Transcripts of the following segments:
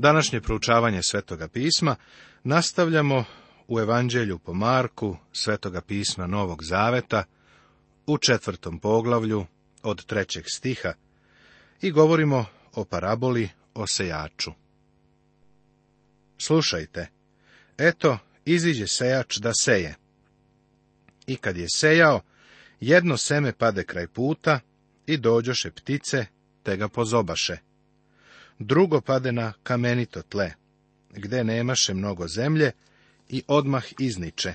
Današnje proučavanje Svetoga pisma nastavljamo u Evanđelju po Marku Svetoga pisma Novog Zaveta u četvrtom poglavlju od trećeg stiha i govorimo o paraboli o sejaču. Slušajte, eto, iziđe sejač da seje. I kad je sejao, jedno seme pade kraj puta i dođoše ptice, te ga pozobaše drugo pade na kamenito tle, gde nemaše mnogo zemlje i odmah izniče,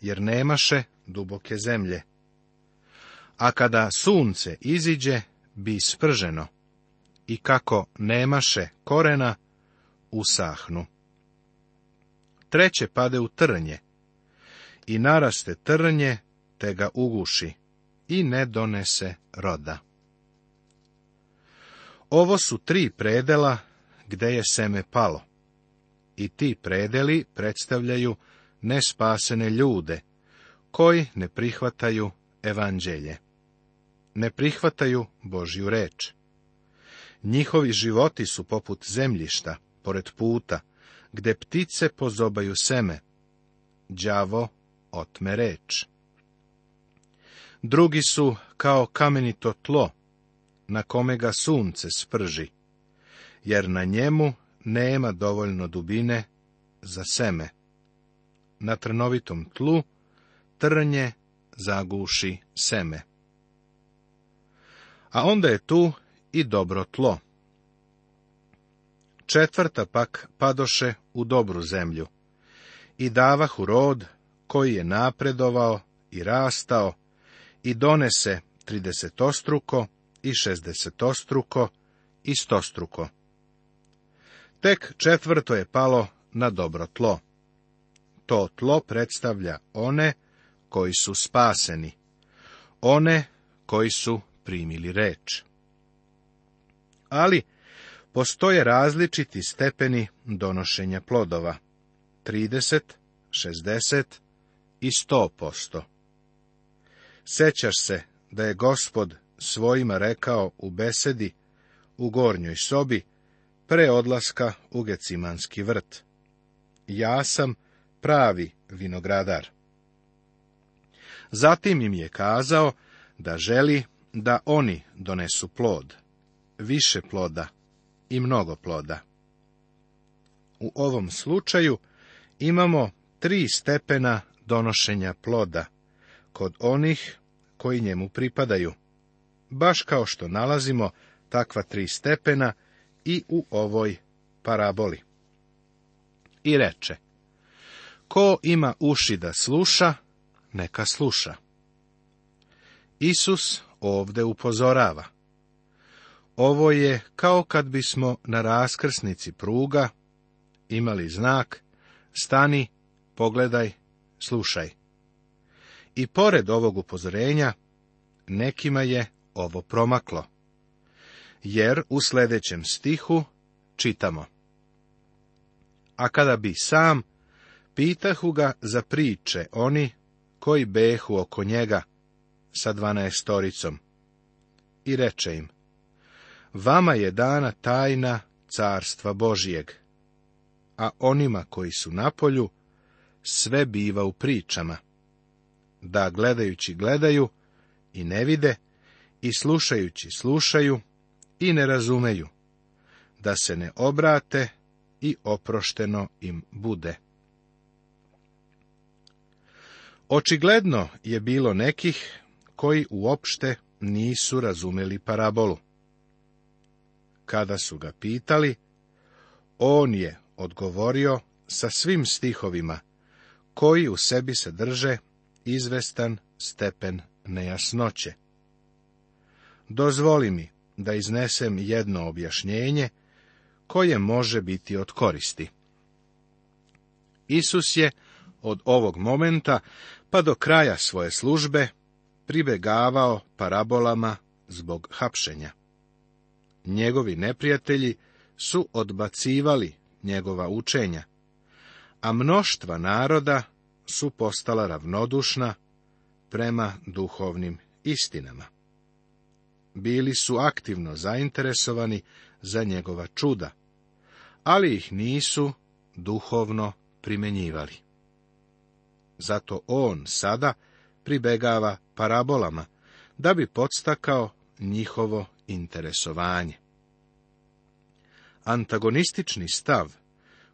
jer nemaše duboke zemlje. A kada sunce iziđe, bi isprženo, i kako nemaše korena, usahnu. Treće pade u trnje, i naraste trnje, te ga uguši, i ne donese roda. Ovo su tri predela gde je seme palo. I ti predeli predstavljaju nespasene ljude, koji ne prihvataju evanđelje. Ne prihvataju Božju reč. Njihovi životi su poput zemljišta, pored puta, gde ptice pozobaju seme. Đavo otme reč. Drugi su kao kamenito tlo, na kome ga sunce sprži, jer na njemu nema dovoljno dubine za seme. Na trnovitom tlu trnje zaguši seme. A onda je tu i dobro tlo. Četvrta pak padoše u dobru zemlju i u rod koji je napredovao i rastao i donese tridesetostruko i šestdesetostruko i stostruko. Tek četvrto je palo na dobro tlo. To tlo predstavlja one koji su spaseni, one koji su primili reč. Ali postoje različiti stepeni donošenja plodova. 30, 60 i 100%. Sećaš se da je gospod svojima rekao u besedi u gornjoj sobi pre odlaska u Gecimanski vrt. Ja sam pravi vinogradar. Zatim im je kazao da želi da oni donesu plod, više ploda i mnogo ploda. U ovom slučaju imamo tri stepena donošenja ploda kod onih koji njemu pripadaju baš kao što nalazimo takva tri stepena i u ovoj paraboli. I reče, ko ima uši da sluša, neka sluša. Isus ovdje upozorava. Ovo je kao kad bismo na raskrsnici pruga imali znak stani, pogledaj, slušaj. I pored ovog upozorenja, nekima je ovo promaklo. Jer u sljedećem stihu čitamo. A kada bi sam, pitahu ga za priče oni koji behu oko njega sa dvanaestoricom. I reče im, vama je dana tajna carstva Božijeg, a onima koji su na polju, sve biva u pričama, da gledajući gledaju i ne vide, i slušajući slušaju i ne razumeju, da se ne obrate i oprošteno im bude. Očigledno je bilo nekih koji uopšte nisu razumeli parabolu. Kada su ga pitali, on je odgovorio sa svim stihovima, koji u sebi sadrže izvestan stepen nejasnoće. Dozvoli mi da iznesem jedno objašnjenje koje može biti od koristi. Isus je od ovog momenta pa do kraja svoje službe pribegavao parabolama zbog hapšenja. Njegovi neprijatelji su odbacivali njegova učenja, a mnoštva naroda su postala ravnodušna prema duhovnim istinama bili su aktivno zainteresovani za njegova čuda, ali ih nisu duhovno primjenjivali. Zato on sada pribegava parabolama da bi podstakao njihovo interesovanje. Antagonistični stav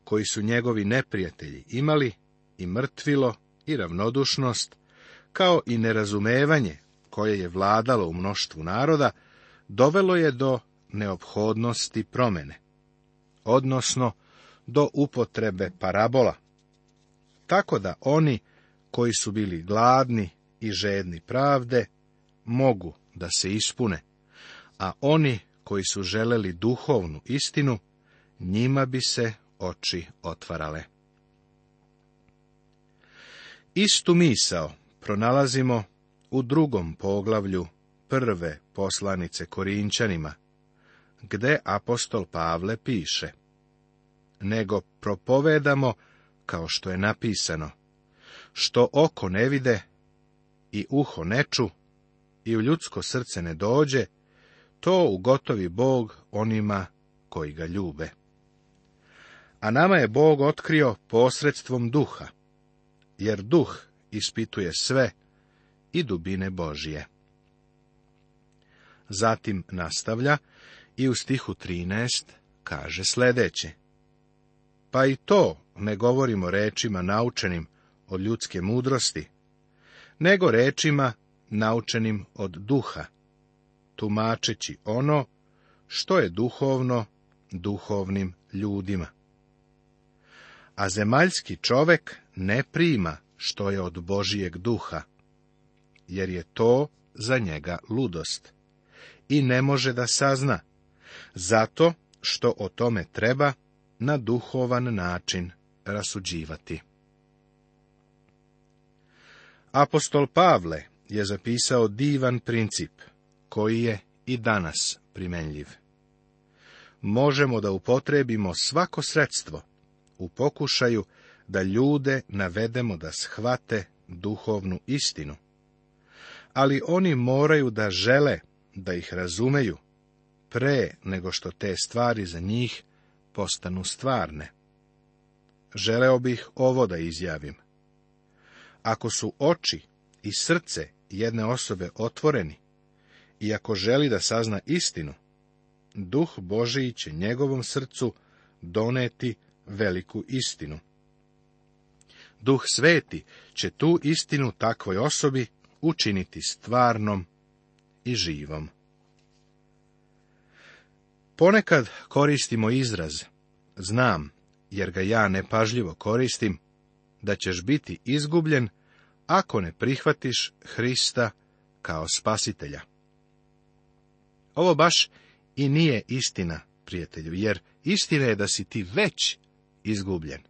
koji su njegovi neprijatelji imali i mrtvilo i ravnodušnost, kao i nerazumevanje koje je vladalo u mnoštvu naroda, dovelo je do neophodnosti promene, odnosno do upotrebe parabola, tako da oni koji su bili gladni i žedni pravde mogu da se ispune, a oni koji su želeli duhovnu istinu, njima bi se oči otvarale. Istu misao pronalazimo u drugom poglavlju prve poslanice Korinčanima, gde apostol Pavle piše Nego propovedamo, kao što je napisano, što oko ne vide i uho ne ču i u ljudsko srce ne dođe, to ugotovi Bog onima koji ga ljube. A nama je Bog otkrio posredstvom duha, jer duh ispituje sve, i dubine Božije. Zatim nastavlja i u stihu 13 kaže sledeće. Pa i to ne govorimo rečima naučenim od ljudske mudrosti, nego rečima naučenim od duha, tumačeći ono što je duhovno duhovnim ljudima. A zemaljski čovek ne prima što je od Božijeg duha, jer je to za njega ludost. I ne može da sazna, zato što o tome treba na duhovan način rasuđivati. Apostol Pavle je zapisao divan princip, koji je i danas primenljiv. Možemo da upotrebimo svako sredstvo u pokušaju da ljude navedemo da shvate duhovnu istinu, ali oni moraju da žele da ih razumeju, pre nego što te stvari za njih postanu stvarne. Želeo bih ovo da izjavim. Ako su oči i srce jedne osobe otvoreni, i ako želi da sazna istinu, duh Božiji će njegovom srcu doneti veliku istinu. Duh sveti će tu istinu takvoj osobi učiniti stvarnom i živom. Ponekad koristimo izraz, znam, jer ga ja nepažljivo koristim, da ćeš biti izgubljen ako ne prihvatiš Hrista kao spasitelja. Ovo baš i nije istina, prijatelju, jer istina je da si ti već izgubljen.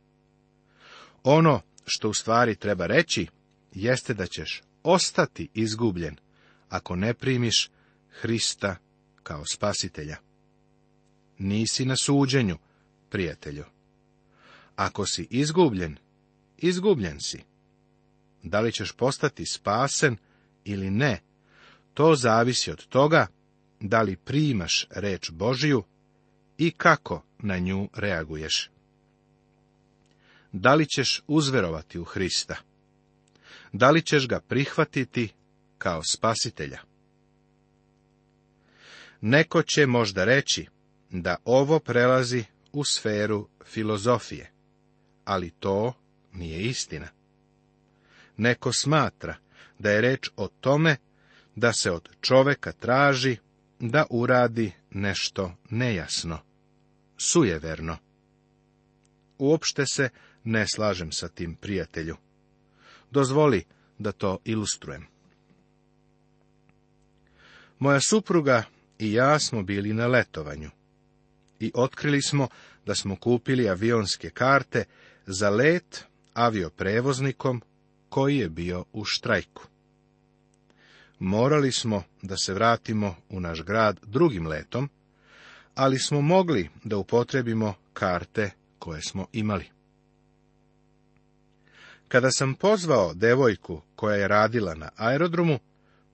Ono što u stvari treba reći, jeste da ćeš ostati izgubljen ako ne primiš Hrista kao spasitelja. Nisi na suđenju, prijatelju. Ako si izgubljen, izgubljen si. Da li ćeš postati spasen ili ne, to zavisi od toga da li primaš reč Božiju i kako na nju reaguješ. Da li ćeš uzverovati u Hrista? da li ćeš ga prihvatiti kao spasitelja? Neko će možda reći da ovo prelazi u sferu filozofije, ali to nije istina. Neko smatra da je reč o tome da se od čoveka traži da uradi nešto nejasno, sujeverno. Uopšte se ne slažem sa tim prijatelju. Dozvoli da to ilustrujem. Moja supruga i ja smo bili na letovanju i otkrili smo da smo kupili avionske karte za let avioprevoznikom koji je bio u štrajku. Morali smo da se vratimo u naš grad drugim letom, ali smo mogli da upotrebimo karte koje smo imali. Kada sam pozvao devojku koja je radila na aerodromu,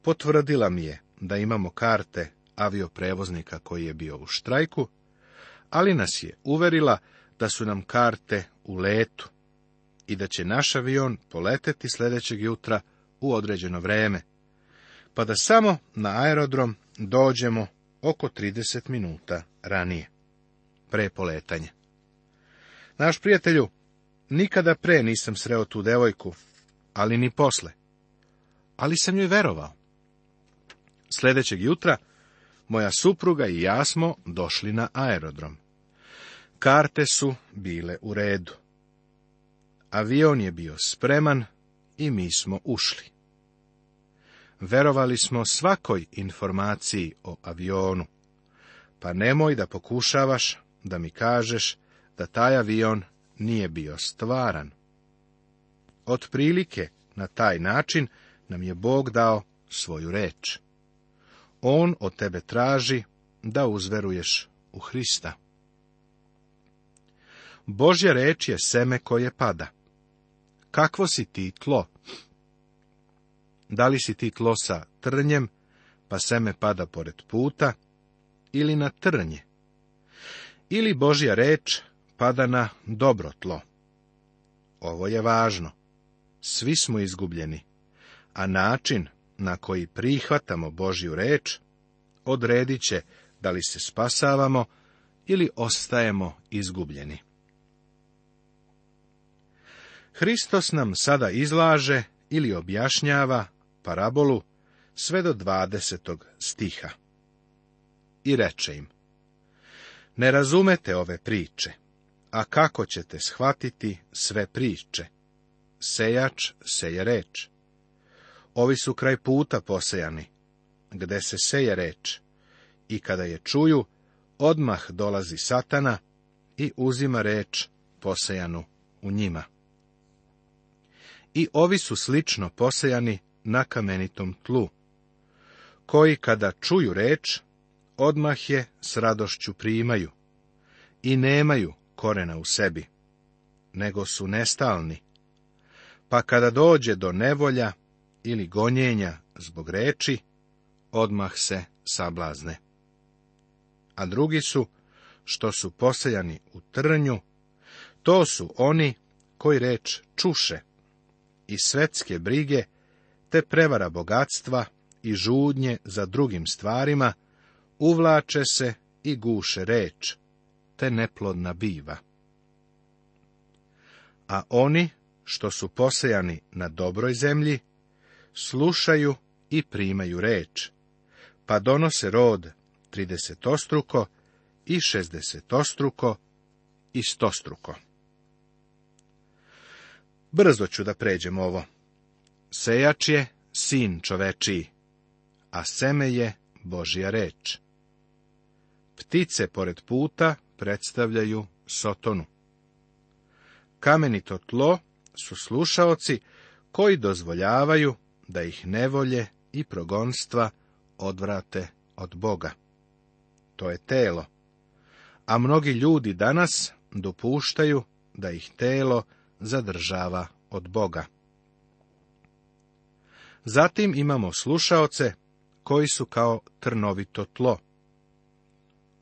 potvrdila mi je da imamo karte avioprevoznika koji je bio u štrajku, ali nas je uverila da su nam karte u letu i da će naš avion poleteti sljedećeg jutra u određeno vrijeme, pa da samo na aerodrom dođemo oko 30 minuta ranije. Pre poletanje. Naš prijatelju, Nikada pre nisam sreo tu devojku, ali ni posle. Ali sam joj verovao. Sljedećeg jutra moja supruga i ja smo došli na aerodrom. Karte su bile u redu. Avion je bio spreman i mi smo ušli. Verovali smo svakoj informaciji o avionu. Pa nemoj da pokušavaš da mi kažeš da taj avion nije bio stvaran. Otprilike na taj način nam je Bog dao svoju reč. On od tebe traži da uzveruješ u Hrista. Božja reč je seme koje pada. Kakvo si ti tlo? Da li si ti tlo sa trnjem, pa seme pada pored puta, ili na trnje? Ili Božja reč pada na dobro tlo. Ovo je važno. Svi smo izgubljeni, a način na koji prihvatamo Božju reč odredit će da li se spasavamo ili ostajemo izgubljeni. Hristos nam sada izlaže ili objašnjava parabolu sve do 20. stiha. I reče im, ne razumete ove priče a kako ćete shvatiti sve priče? Sejač seje reč. Ovi su kraj puta posejani, gde se seje reč, i kada je čuju, odmah dolazi satana i uzima reč posejanu u njima. I ovi su slično posejani na kamenitom tlu, koji kada čuju reč, odmah je s radošću primaju i nemaju korena u sebi, nego su nestalni. Pa kada dođe do nevolja ili gonjenja zbog reči, odmah se sablazne. A drugi su, što su posejani u trnju, to su oni koji reč čuše i svetske brige, te prevara bogatstva i žudnje za drugim stvarima, uvlače se i guše reč, neplodna biva. A oni što su posejani na dobroj zemlji, slušaju i primaju reč, pa donose rod tridesetostruko i šestdesetostruko i stostruko. Brzo ću da pređem ovo. Sejač je sin čovečiji, a seme je Božja reč. Ptice pored puta predstavljaju Sotonu. Kamenito tlo su slušaoci koji dozvoljavaju da ih nevolje i progonstva odvrate od Boga. To je telo. A mnogi ljudi danas dopuštaju da ih telo zadržava od Boga. Zatim imamo slušaoce koji su kao trnovito tlo.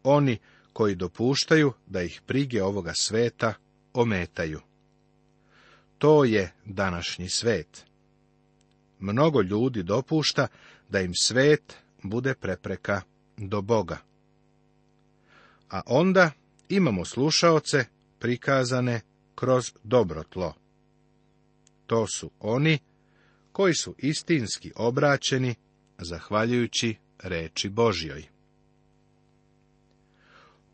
Oni koji dopuštaju da ih prige ovoga sveta ometaju. To je današnji svet. Mnogo ljudi dopušta da im svet bude prepreka do Boga. A onda imamo slušaoce prikazane kroz dobro tlo. To su oni koji su istinski obraćeni zahvaljujući reči Božjoj.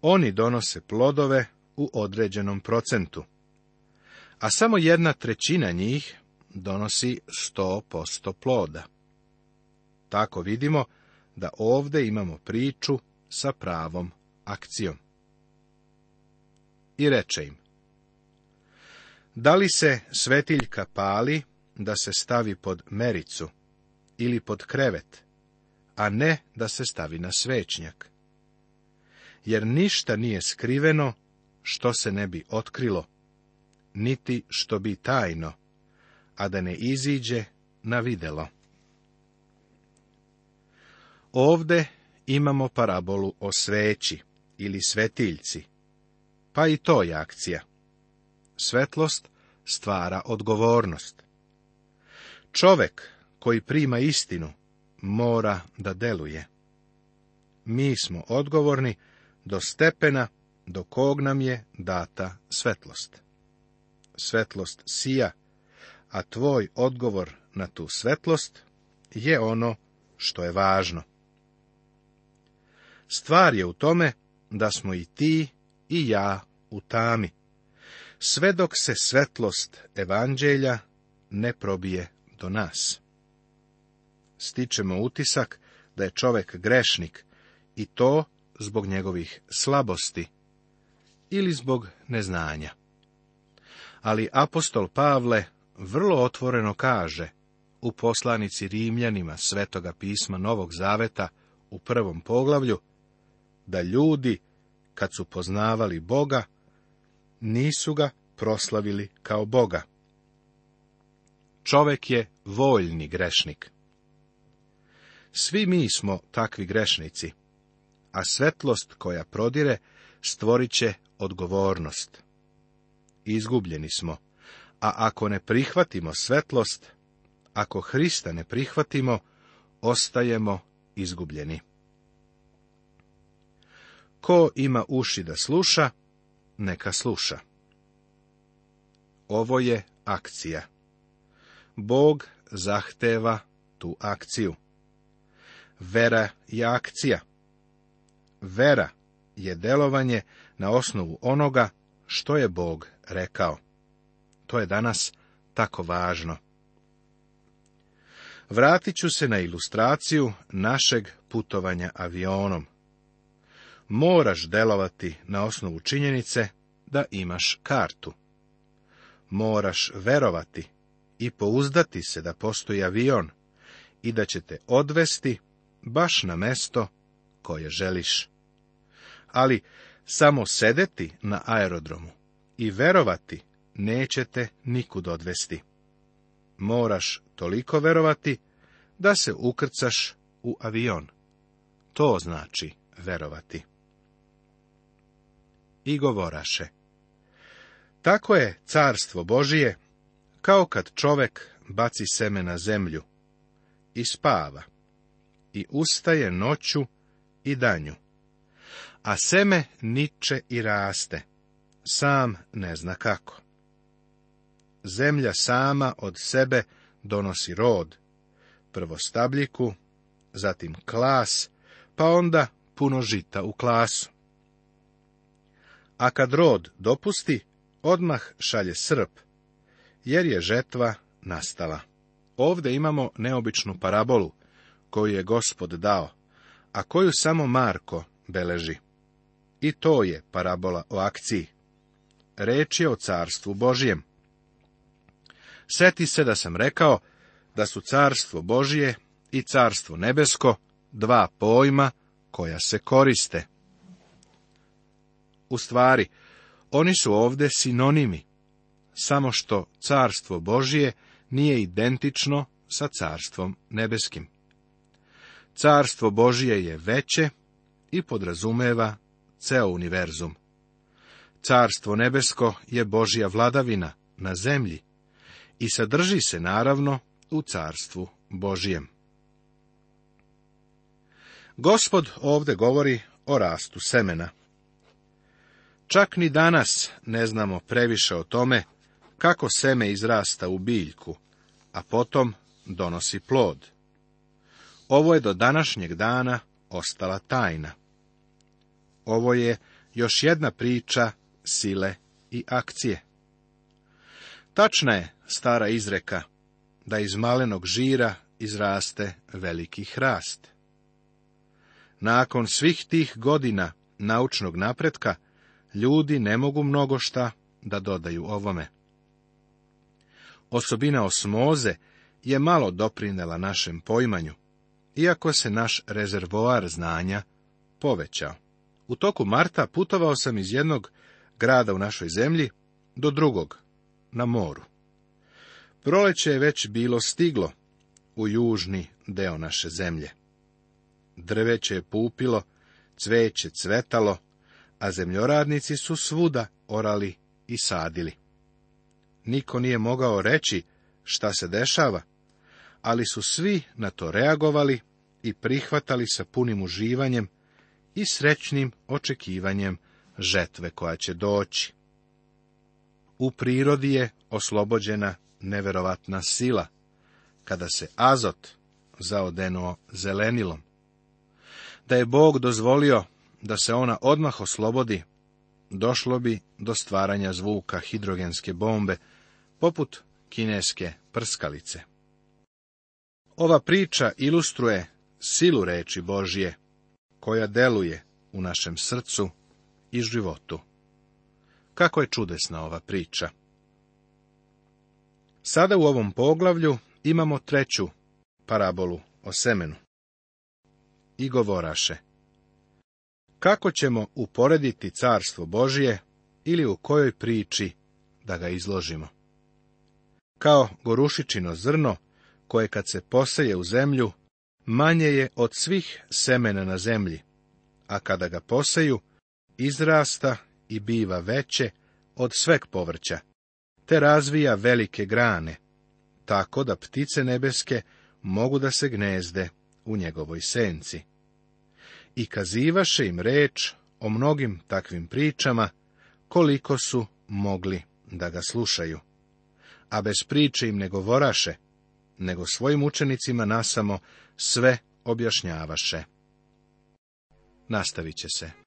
Oni donose plodove u određenom procentu. A samo jedna trećina njih donosi 100% ploda. Tako vidimo da ovdje imamo priču sa pravom akcijom. I reče im. Da li se svetiljka pali da se stavi pod mericu ili pod krevet, a ne da se stavi na svećnjak? jer ništa nije skriveno što se ne bi otkrilo, niti što bi tajno, a da ne iziđe na videlo. Ovde imamo parabolu o sveći ili svetiljci, pa i to je akcija. Svetlost stvara odgovornost. Čovek koji prima istinu mora da deluje. Mi smo odgovorni do stepena do kog nam je data svetlost. Svetlost sija, a tvoj odgovor na tu svetlost je ono što je važno. Stvar je u tome da smo i ti i ja u tami, sve dok se svetlost evanđelja ne probije do nas. Stičemo utisak da je čovek grešnik i to zbog njegovih slabosti ili zbog neznanja. Ali apostol Pavle vrlo otvoreno kaže u poslanici Rimljanima Svetoga pisma Novog Zaveta u prvom poglavlju da ljudi kad su poznavali Boga nisu ga proslavili kao Boga. Čovek je voljni grešnik. Svi mi smo takvi grešnici a svetlost koja prodire stvorit će odgovornost. Izgubljeni smo, a ako ne prihvatimo svetlost, ako Hrista ne prihvatimo, ostajemo izgubljeni. Ko ima uši da sluša, neka sluša. Ovo je akcija. Bog zahteva tu akciju. Vera je akcija vera je delovanje na osnovu onoga što je Bog rekao. To je danas tako važno. Vratit ću se na ilustraciju našeg putovanja avionom. Moraš delovati na osnovu činjenice da imaš kartu. Moraš verovati i pouzdati se da postoji avion i da će te odvesti baš na mesto koje želiš ali samo sedeti na aerodromu i verovati nećete nikud odvesti. Moraš toliko verovati da se ukrcaš u avion. To znači verovati. I govoraše. Tako je carstvo Božije, kao kad čovek baci seme na zemlju i spava i ustaje noću i danju a seme niče i raste, sam ne zna kako. Zemlja sama od sebe donosi rod, prvo stabljiku, zatim klas, pa onda puno žita u klasu. A kad rod dopusti, odmah šalje srp, jer je žetva nastala. Ovde imamo neobičnu parabolu koju je gospod dao, a koju samo Marko beleži. I to je parabola o akciji. Reč je o carstvu Božijem. Seti se da sam rekao da su carstvo Božije i carstvo nebesko dva pojma koja se koriste. U stvari, oni su ovde sinonimi, samo što carstvo Božije nije identično sa carstvom nebeskim. Carstvo Božije je veće i podrazumeva ceo univerzum. Carstvo nebesko je Božja vladavina na zemlji i sadrži se naravno u carstvu Božijem. Gospod ovdje govori o rastu semena. Čak ni danas ne znamo previše o tome kako seme izrasta u biljku, a potom donosi plod. Ovo je do današnjeg dana ostala tajna. Ovo je još jedna priča sile i akcije. Tačna je stara izreka da iz malenog žira izraste veliki hrast. Nakon svih tih godina naučnog napretka, ljudi ne mogu mnogo šta da dodaju ovome. Osobina osmoze je malo doprinela našem poimanju, iako se naš rezervoar znanja povećao. U toku marta putovao sam iz jednog grada u našoj zemlji do drugog, na moru. Proleće je već bilo stiglo u južni deo naše zemlje. Drveće je pupilo, cveće cvetalo, a zemljoradnici su svuda orali i sadili. Niko nije mogao reći šta se dešava, ali su svi na to reagovali i prihvatali sa punim uživanjem i srećnim očekivanjem žetve koja će doći. U prirodi je oslobođena neverovatna sila, kada se azot zaodenuo zelenilom. Da je Bog dozvolio da se ona odmah oslobodi, došlo bi do stvaranja zvuka hidrogenske bombe, poput kineske prskalice. Ova priča ilustruje silu reči Božje koja deluje u našem srcu i životu. Kako je čudesna ova priča. Sada u ovom poglavlju imamo treću parabolu o semenu. I govoraše. Kako ćemo uporediti carstvo Božije ili u kojoj priči da ga izložimo? Kao gorušičino zrno koje kad se poseje u zemlju manje je od svih semena na zemlji, a kada ga poseju, izrasta i biva veće od sveg povrća, te razvija velike grane, tako da ptice nebeske mogu da se gnezde u njegovoj senci. I kazivaše im reč o mnogim takvim pričama, koliko su mogli da ga slušaju. A bez priče im ne govoraše, nego svojim učenicima nasamo sve objašnjavaše. Nastavit će se.